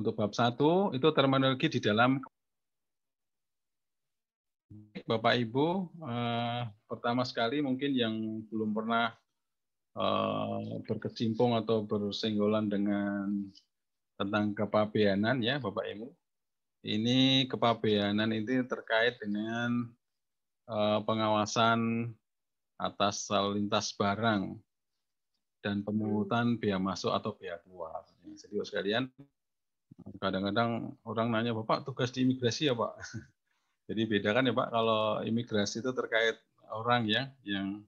Untuk bab satu itu terminologi di dalam Bapak Ibu, eh, pertama sekali mungkin yang belum pernah eh, berkecimpung atau bersenggolan dengan tentang kepabeanan ya Bapak Ibu. Ini kepabeanan ini terkait dengan eh, pengawasan atas lalu lintas barang dan pemungutan biaya masuk atau biaya keluar. Jadi sekalian, kadang-kadang orang nanya, Bapak tugas di imigrasi ya Pak? Jadi bedakan ya Pak, kalau imigrasi itu terkait orang ya yang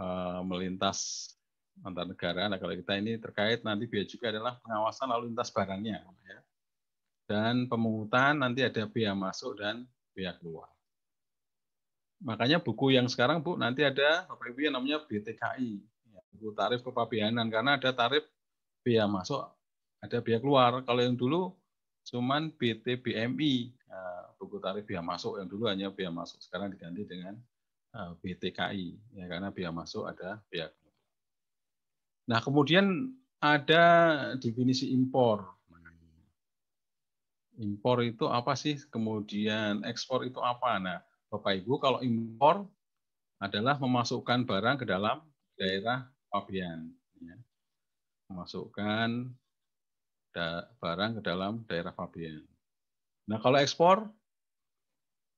uh, melintas antar negara. Nah kalau kita ini terkait nanti biaya juga adalah pengawasan lalu lintas barangnya. Ya. Dan pemungutan nanti ada biaya masuk dan biaya keluar. Makanya buku yang sekarang Bu nanti ada Bapak Ibu yang namanya BTKI, ya, buku tarif kepabeanan karena ada tarif biaya masuk, ada biaya keluar. Kalau yang dulu cuman BTBMI, Nah, buku tarif biaya masuk yang dulu hanya biaya masuk, sekarang diganti dengan eh, BTKI, ya, karena biaya masuk ada biaya. Nah, kemudian ada definisi impor. Impor itu apa sih? Kemudian ekspor itu apa? Nah, Bapak Ibu, kalau impor adalah memasukkan barang ke dalam daerah pabean. Ya. Memasukkan barang ke dalam daerah pabean. Nah, kalau ekspor,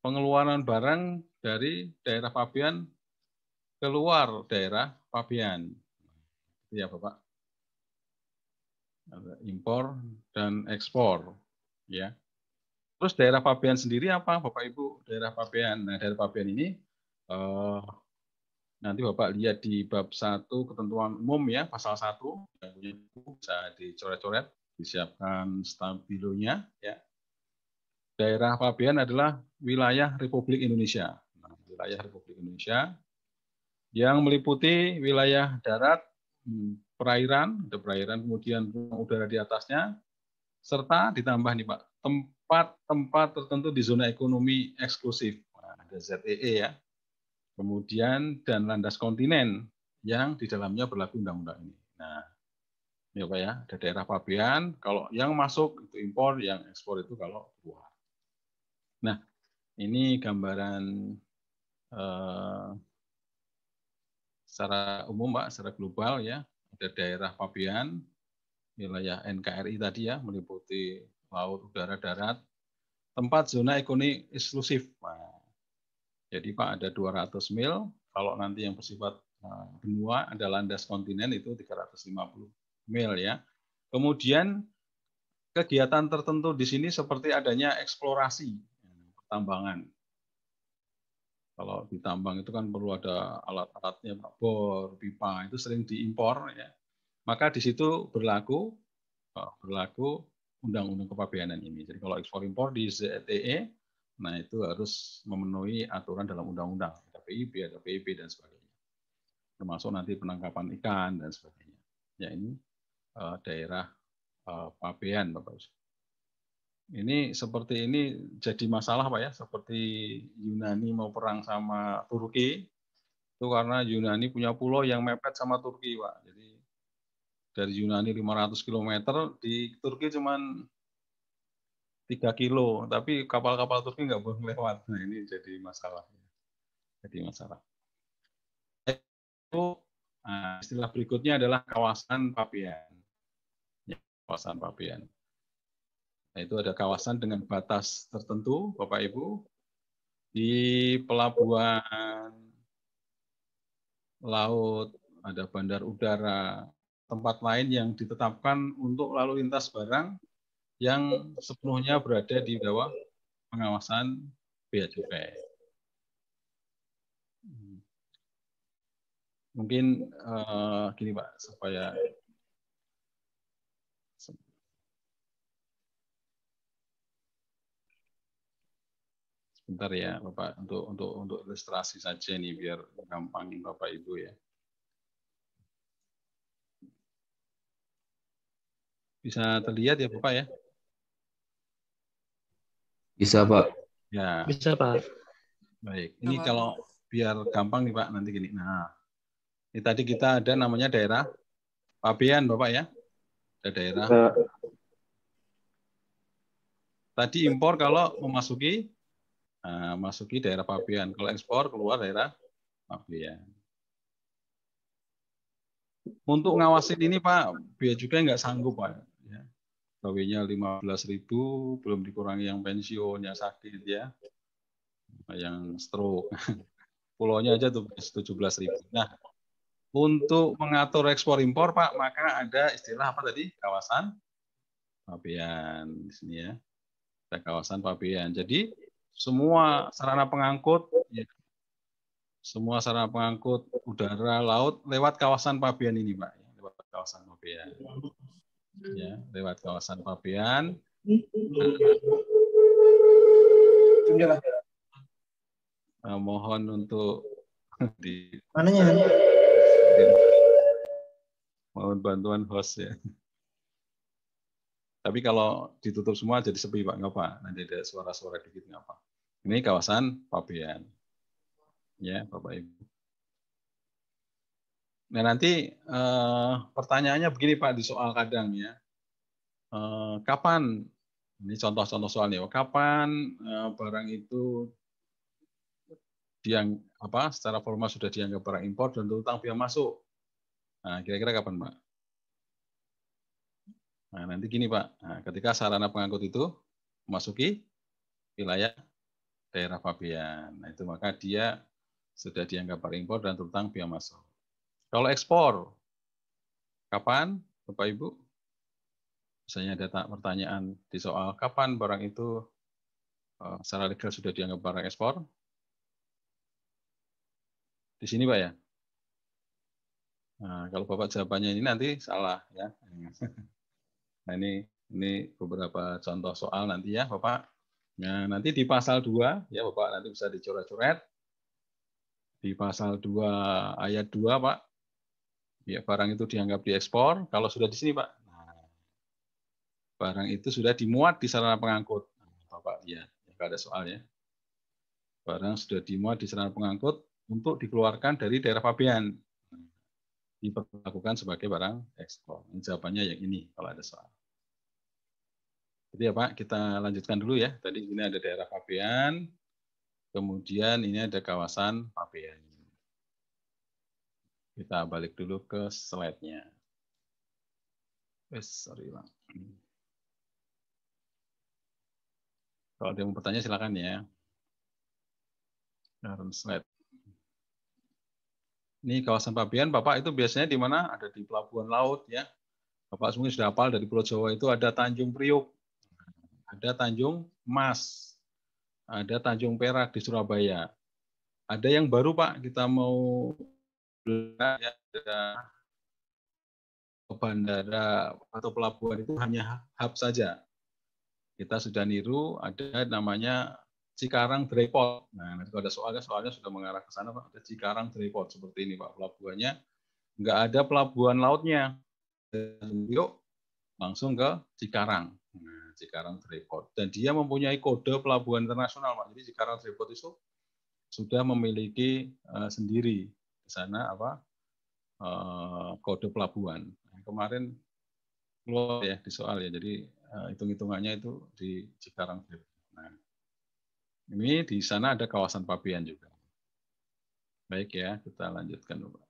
pengeluaran barang dari daerah Pabian keluar daerah Pabian. Ya, Bapak. Impor dan ekspor, ya. Terus daerah Pabian sendiri apa, Bapak Ibu? Daerah Pabian. Nah, daerah Pabian ini eh, nanti Bapak lihat di bab 1 ketentuan umum ya, pasal 1 yang punya bisa dicoret-coret, disiapkan stabilonya ya daerah Pabean adalah wilayah Republik Indonesia. Nah, wilayah Republik Indonesia yang meliputi wilayah darat, hmm, perairan, ada perairan, kemudian udara di atasnya, serta ditambah nih Pak, tempat-tempat tertentu di zona ekonomi eksklusif. Nah, ada ZEE ya. Kemudian dan landas kontinen yang di dalamnya berlaku undang-undang ini. Nah, ini Pak ya, ada daerah Pabean, kalau yang masuk itu impor, yang ekspor itu kalau keluar. Nah, ini gambaran eh, secara umum, Pak, secara global ya. Ada daerah Pabian, wilayah NKRI tadi ya, meliputi laut, udara, darat, tempat zona ekonomi eksklusif. Nah, jadi Pak ada 200 mil, kalau nanti yang bersifat eh, benua ada landas kontinen itu 350 mil ya. Kemudian kegiatan tertentu di sini seperti adanya eksplorasi tambangan. Kalau di tambang itu kan perlu ada alat-alatnya, bor, pipa, itu sering diimpor ya. Maka di situ berlaku oh, berlaku undang-undang kepabeanan ini. Jadi kalau ekspor impor di ZTE, nah itu harus memenuhi aturan dalam undang-undang, ada PIB, ada PIB dan sebagainya. Termasuk nanti penangkapan ikan dan sebagainya. Ya ini daerah uh, pabean Bapak Ibu ini seperti ini jadi masalah Pak ya, seperti Yunani mau perang sama Turki, itu karena Yunani punya pulau yang mepet sama Turki Pak. Jadi dari Yunani 500 km, di Turki cuma 3 kilo, tapi kapal-kapal Turki nggak boleh lewat. Nah ini jadi masalah. Jadi masalah. Itu nah, istilah berikutnya adalah kawasan Papian. Kawasan Papian. Nah, itu ada kawasan dengan batas tertentu, Bapak Ibu, di pelabuhan laut, ada bandar udara, tempat lain yang ditetapkan untuk lalu lintas barang yang sepenuhnya berada di bawah pengawasan bea cukai. Mungkin uh, gini Pak, supaya Bentar ya Bapak untuk untuk untuk ilustrasi saja nih biar gampangin Bapak Ibu ya. Bisa terlihat ya Bapak ya? Bisa Pak. Ya. Bisa Pak. Baik. Ini kalau biar gampang nih Pak nanti gini. Nah, ini tadi kita ada namanya daerah Pabean Bapak ya. Ada daerah Tadi impor kalau memasuki nah, masuki daerah Pabean. Kalau ekspor keluar daerah Pabean. Untuk ngawasin ini Pak, biaya juga nggak sanggup Pak. Ya. Gawinya 15.000, belum dikurangi yang pensiun, yang sakit ya. Yang stroke. Pulaunya aja tuh 17.000. Nah, untuk mengatur ekspor impor Pak, maka ada istilah apa tadi? Kawasan Pabean di sini ya. Ada kawasan Pabean. Jadi semua sarana pengangkut ya, semua sarana pengangkut udara laut lewat kawasan Pabean ini Pak, ya, lewat kawasan Pabean. Ya, lewat kawasan Pabean. Nah, mohon untuk di mananya mohon bantuan host ya. Tapi kalau ditutup semua jadi sepi Pak, nggak. Nanti ada suara-suara dikit nggak apa. Ini kawasan Pabean. Ya, Bapak Ibu. Nah nanti eh, pertanyaannya begini Pak di soal kadang ya. Eh, kapan ini contoh-contoh soalnya. Kapan eh, barang itu diang apa secara formal sudah dianggap barang impor dan utang biaya masuk. Nah, kira-kira kapan, Pak? Nah, nanti gini Pak, nah, ketika sarana pengangkut itu memasuki wilayah daerah Fabian, nah, itu maka dia sudah dianggap impor dan terutang biaya masuk. Kalau ekspor, kapan Bapak Ibu? Misalnya ada pertanyaan di soal kapan barang itu eh, secara legal sudah dianggap barang ekspor? Di sini Pak ya? Nah, kalau Bapak jawabannya ini nanti salah ya. Nah, ini ini beberapa contoh soal nanti ya, Bapak. Nah, nanti di pasal 2 ya, Bapak nanti bisa dicoret-coret. Di pasal 2 ayat 2, Pak. Ya, barang itu dianggap diekspor kalau sudah di sini, Pak. Nah, barang itu sudah dimuat di sarana pengangkut. Nah, Bapak lihat, ya, ada soal ya. Barang sudah dimuat di sarana pengangkut untuk dikeluarkan dari daerah pabean diperlakukan sebagai barang ekspor. Jawabannya yang ini kalau ada soal. Jadi ya Pak, kita lanjutkan dulu ya. Tadi ini ada daerah Pabean, kemudian ini ada kawasan Pabean. Kita balik dulu ke slide-nya. Yes, sorry Pak. Kalau ada yang mau bertanya silakan ya. Current slide. Ini kawasan Pabean, Bapak itu biasanya di mana? Ada di pelabuhan laut ya. Bapak mungkin sudah hafal dari Pulau Jawa itu ada Tanjung Priuk, ada Tanjung Mas, ada Tanjung Perak di Surabaya. Ada yang baru Pak, kita mau ya, ada bandara atau pelabuhan itu hanya hub saja. Kita sudah niru, ada namanya Cikarang Drayport. Nah, nanti ada soalnya, soalnya sudah mengarah ke sana Pak. Ada Cikarang Drayport seperti ini Pak pelabuhannya. Nggak ada pelabuhan lautnya. Yuk langsung ke Cikarang. Nah, Cikarang Freeport. Dan dia mempunyai kode pelabuhan internasional, Pak. Jadi Cikarang Freeport itu sudah memiliki uh, sendiri di sana apa uh, kode pelabuhan. Nah, kemarin keluar ya di soal ya. Jadi uh, hitung-hitungannya itu di Cikarang Freeport. Ini di sana ada kawasan Pabian juga. Baik ya, kita lanjutkan Pak.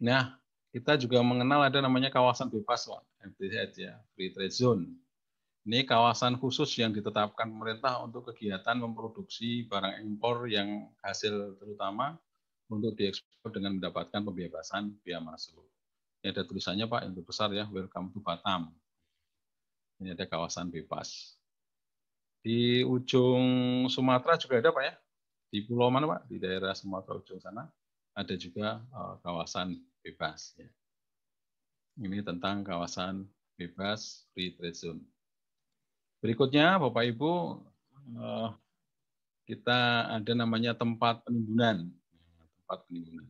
Nah, kita juga mengenal ada namanya kawasan bebas, Pak, FTZ ya, Free Trade Zone. Ini kawasan khusus yang ditetapkan pemerintah untuk kegiatan memproduksi barang impor yang hasil terutama untuk diekspor dengan mendapatkan pembebasan biaya masuk. Ini ada tulisannya Pak, yang besar ya, Welcome to Batam. Ini ada kawasan bebas. Di ujung Sumatera juga ada Pak ya, di pulau mana Pak? Di daerah Sumatera ujung sana ada juga uh, kawasan bebas. Ya. Ini tentang kawasan bebas free trade zone. Berikutnya, Bapak Ibu, uh, kita ada namanya tempat penimbunan. Tempat penimbunan.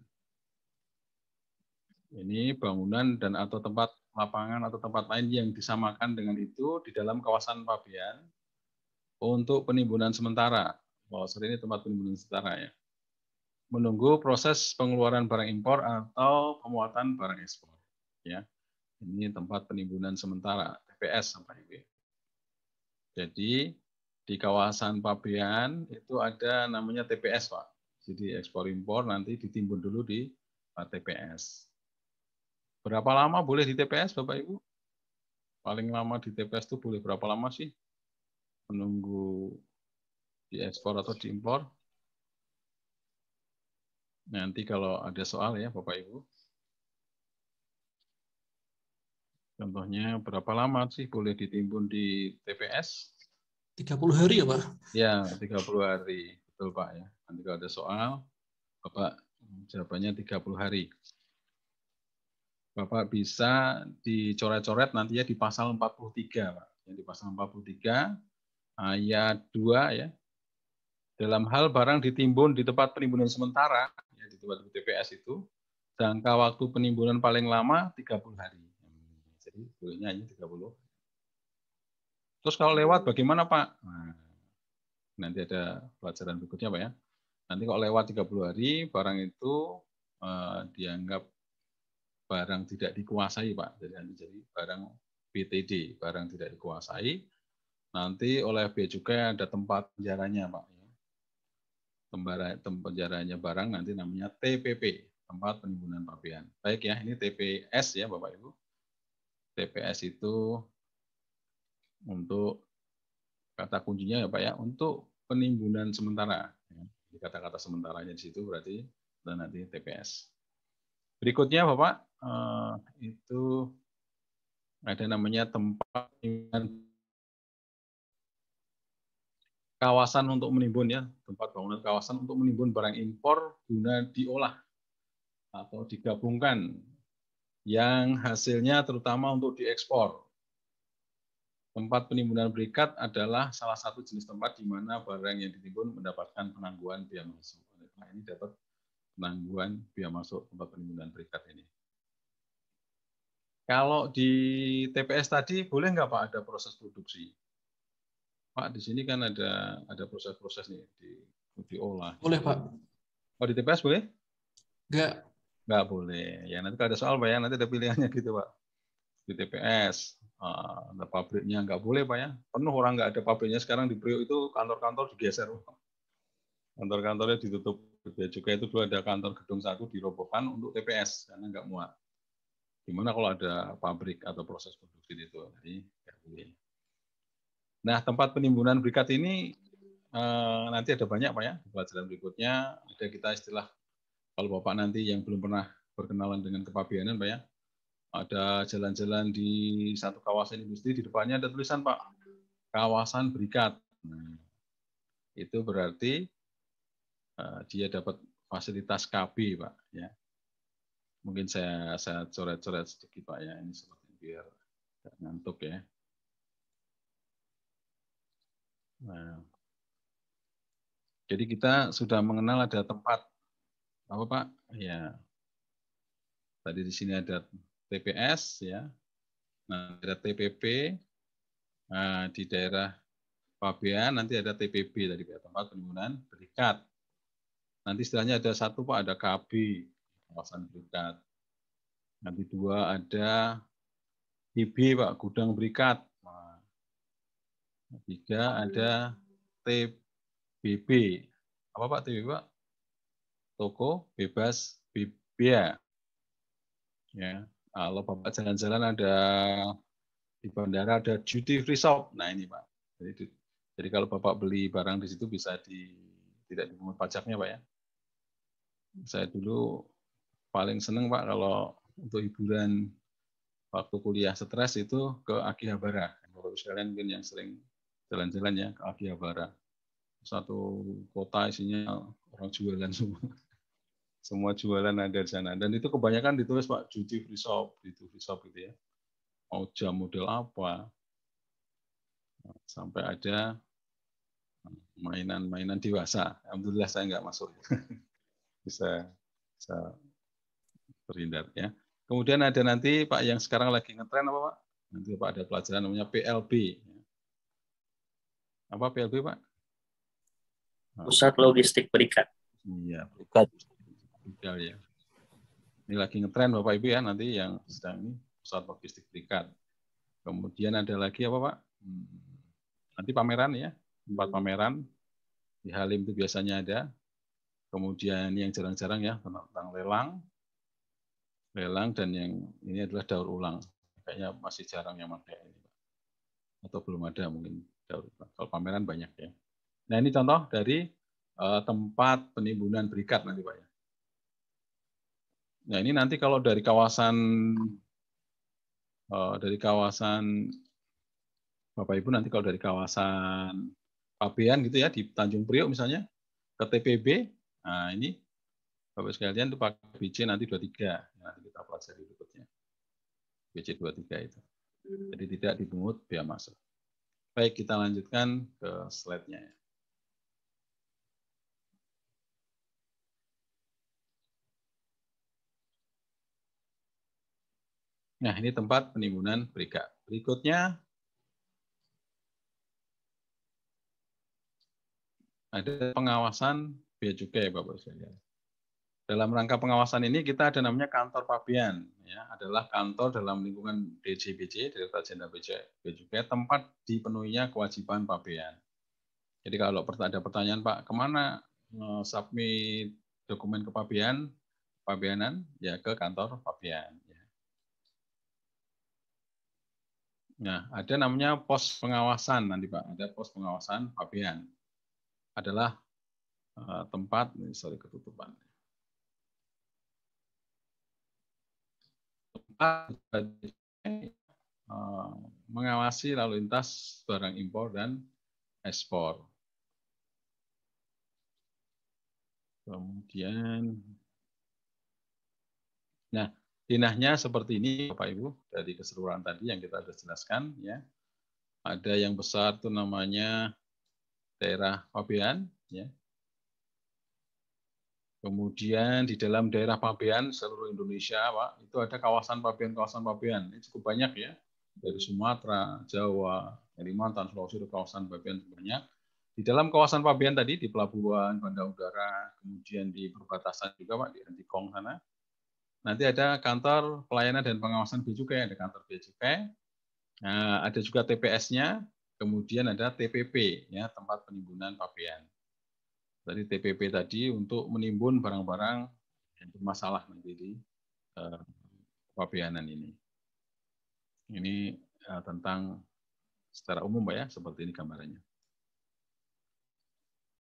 Ini bangunan dan atau tempat lapangan atau tempat lain yang disamakan dengan itu di dalam kawasan Pabean untuk penimbunan sementara. Wow, ini tempat penimbunan sementara ya menunggu proses pengeluaran barang impor atau pemuatan barang ekspor. Ya, ini tempat penimbunan sementara TPS sampai ini. Jadi di kawasan Pabean itu ada namanya TPS, Pak. Jadi ekspor impor nanti ditimbun dulu di TPS. Berapa lama boleh di TPS, Bapak Ibu? Paling lama di TPS itu boleh berapa lama sih? Menunggu diekspor atau diimpor? Nanti kalau ada soal ya Bapak Ibu. Contohnya berapa lama sih boleh ditimbun di TPS? 30 hari ya Pak? Ya, 30 hari. Betul Pak ya. Nanti kalau ada soal, Bapak jawabannya 30 hari. Bapak bisa dicoret-coret nanti ya di pasal 43, Pak. Yang di pasal 43 ayat 2 ya. Dalam hal barang ditimbun di tempat penimbunan sementara, ya, di tempat TPS itu, jangka waktu penimbunan paling lama 30 hari. Jadi bolehnya hanya 30. Terus kalau lewat bagaimana Pak? Nah, nanti ada pelajaran berikutnya Pak ya. Nanti kalau lewat 30 hari, barang itu uh, dianggap barang tidak dikuasai, Pak. Jadi nanti jadi barang BTD, barang tidak dikuasai. Nanti oleh bea cukai ada tempat penjaranya, Pak. Tempat penjaranya barang nanti namanya TPP, tempat penimbunan pabean. Baik ya, ini TPS ya, Bapak Ibu. TPS itu untuk kata kuncinya ya Pak ya, untuk penimbunan sementara. Kata-kata sementaranya di situ berarti dan nanti TPS. Berikutnya Bapak, eh, itu ada namanya tempat kawasan untuk menimbun ya, tempat bangunan kawasan untuk menimbun barang impor guna diolah atau digabungkan yang hasilnya terutama untuk diekspor. Tempat penimbunan berikat adalah salah satu jenis tempat di mana barang yang ditimbun mendapatkan penangguhan biaya masuk. Nah, ini dapat penangguhan biaya masuk tempat penimbunan berikat ini. Kalau di TPS tadi boleh nggak Pak ada proses produksi? Pak di sini kan ada ada proses-proses nih di diolah. Boleh Pak. Oh di TPS boleh? Enggak. Enggak boleh. Ya nanti kalau ada soal Pak ya nanti ada pilihannya gitu Pak. Di TPS ah, ada pabriknya nggak boleh Pak ya. Penuh orang nggak ada pabriknya sekarang di Priok itu kantor-kantor digeser. Kantor-kantornya ditutup Bea Cukai itu dulu ada kantor gedung satu dirobohkan untuk TPS karena nggak muat. Gimana kalau ada pabrik atau proses produksi itu? Jadi nggak boleh. Nah, tempat penimbunan berikat ini eh, nanti ada banyak Pak ya, pelajaran berikutnya ada kita istilah kalau Bapak nanti yang belum pernah berkenalan dengan kepabianan Pak ya, ada jalan-jalan di satu kawasan industri di depannya ada tulisan Pak kawasan berikat. Nah, itu berarti Eh, dia dapat fasilitas KB, Pak. Ya. Mungkin saya saya coret-coret sedikit, Pak ya. Ini seperti biar ngantuk ya. Nah, jadi kita sudah mengenal ada tempat apa Pak? Ya. Tadi di sini ada TPS ya. Nah, ada TPP. Nah, di daerah Pabean nanti ada TPB tadi tempat penimbunan berikat. Nanti istilahnya ada satu Pak, ada KB, kawasan berikat. Nanti dua ada IB Pak, gudang berikat. Tiga ada TBB. Apa Pak TBB Pak? Toko bebas bebia. Ya, kalau Bapak jalan-jalan ada di bandara ada duty free shop. Nah ini Pak. Jadi, jadi kalau Bapak beli barang di situ bisa di tidak dipungut pajaknya Pak ya saya dulu paling seneng Pak kalau untuk hiburan waktu kuliah stres itu ke Akihabara. Bapak sekalian mungkin yang sering jalan-jalan ya ke Akihabara. Satu kota isinya orang jualan semua. Semua jualan ada di sana. Dan itu kebanyakan ditulis Pak duty free shop, duty free shop gitu ya. Mau jam model apa. Sampai ada mainan-mainan dewasa. Alhamdulillah saya nggak masuk. bisa bisa terhindar ya. Kemudian ada nanti Pak yang sekarang lagi ngetren apa Pak? Nanti Pak ada pelajaran namanya PLB. Apa PLB Pak? Pusat Logistik Berikat. Iya, berikat. ya. Ini lagi ngetren Bapak Ibu ya nanti yang sedang ini pusat logistik berikat. Kemudian ada lagi apa Pak? Hmm, nanti pameran ya, tempat pameran di Halim itu biasanya ada. Kemudian yang jarang-jarang ya tentang lelang, lelang dan yang ini adalah daur ulang. Kayaknya masih jarang yang pakai ini, atau belum ada mungkin. Kalau pameran banyak ya. Nah ini contoh dari uh, tempat penimbunan berikat nanti pak ya. Nah ini nanti kalau dari kawasan uh, dari kawasan Bapak Ibu nanti kalau dari kawasan Pabean gitu ya di Tanjung Priok misalnya ke TPB, nah ini Bapak sekalian itu pakai BC nanti 23, nanti kita pelajari berikutnya. BC 23 itu. Jadi tidak dipungut biaya masuk. Baik, kita lanjutkan ke slide-nya. Nah, ini tempat penimbunan berikat. Berikutnya ada pengawasan bea cukai Bapak sekalian. Dalam rangka pengawasan ini kita ada namanya kantor Pabian, ya, adalah kantor dalam lingkungan DJBC, Direktur Jenderal Bea tempat dipenuhinya kewajiban Pabian. Jadi kalau ada pertanyaan Pak, ke mana eh, submit dokumen ke Pabian, Pabianan, ya ke kantor Pabian. Ya. Nah, ada namanya pos pengawasan nanti Pak, ada pos pengawasan Pabian adalah uh, tempat, sorry ketutupan. Tempat uh, mengawasi lalu lintas barang impor dan ekspor. Kemudian, nah dinahnya seperti ini Bapak Ibu dari keseluruhan tadi yang kita sudah jelaskan ya. Ada yang besar itu namanya daerah Pabean, ya. Kemudian di dalam daerah Pabean seluruh Indonesia, Pak, itu ada kawasan Pabean, kawasan Pabean. Ini cukup banyak ya. Dari Sumatera, Jawa, Kalimantan, Sulawesi, kawasan Pabean banyak. Di dalam kawasan Pabean tadi, di pelabuhan, bandar udara, kemudian di perbatasan juga, Pak, di Antikong sana. Nanti ada kantor pelayanan dan pengawasan bea cukai, ada kantor bea cukai. Nah, ada juga TPS-nya, Kemudian ada TPP, ya tempat penimbunan pabean. Tadi TPP tadi untuk menimbun barang-barang yang bermasalah nanti di uh, pabeanan ini. Ini uh, tentang secara umum, Pak ya, seperti ini gambarannya.